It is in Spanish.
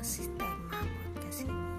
ngasih tema podcast ini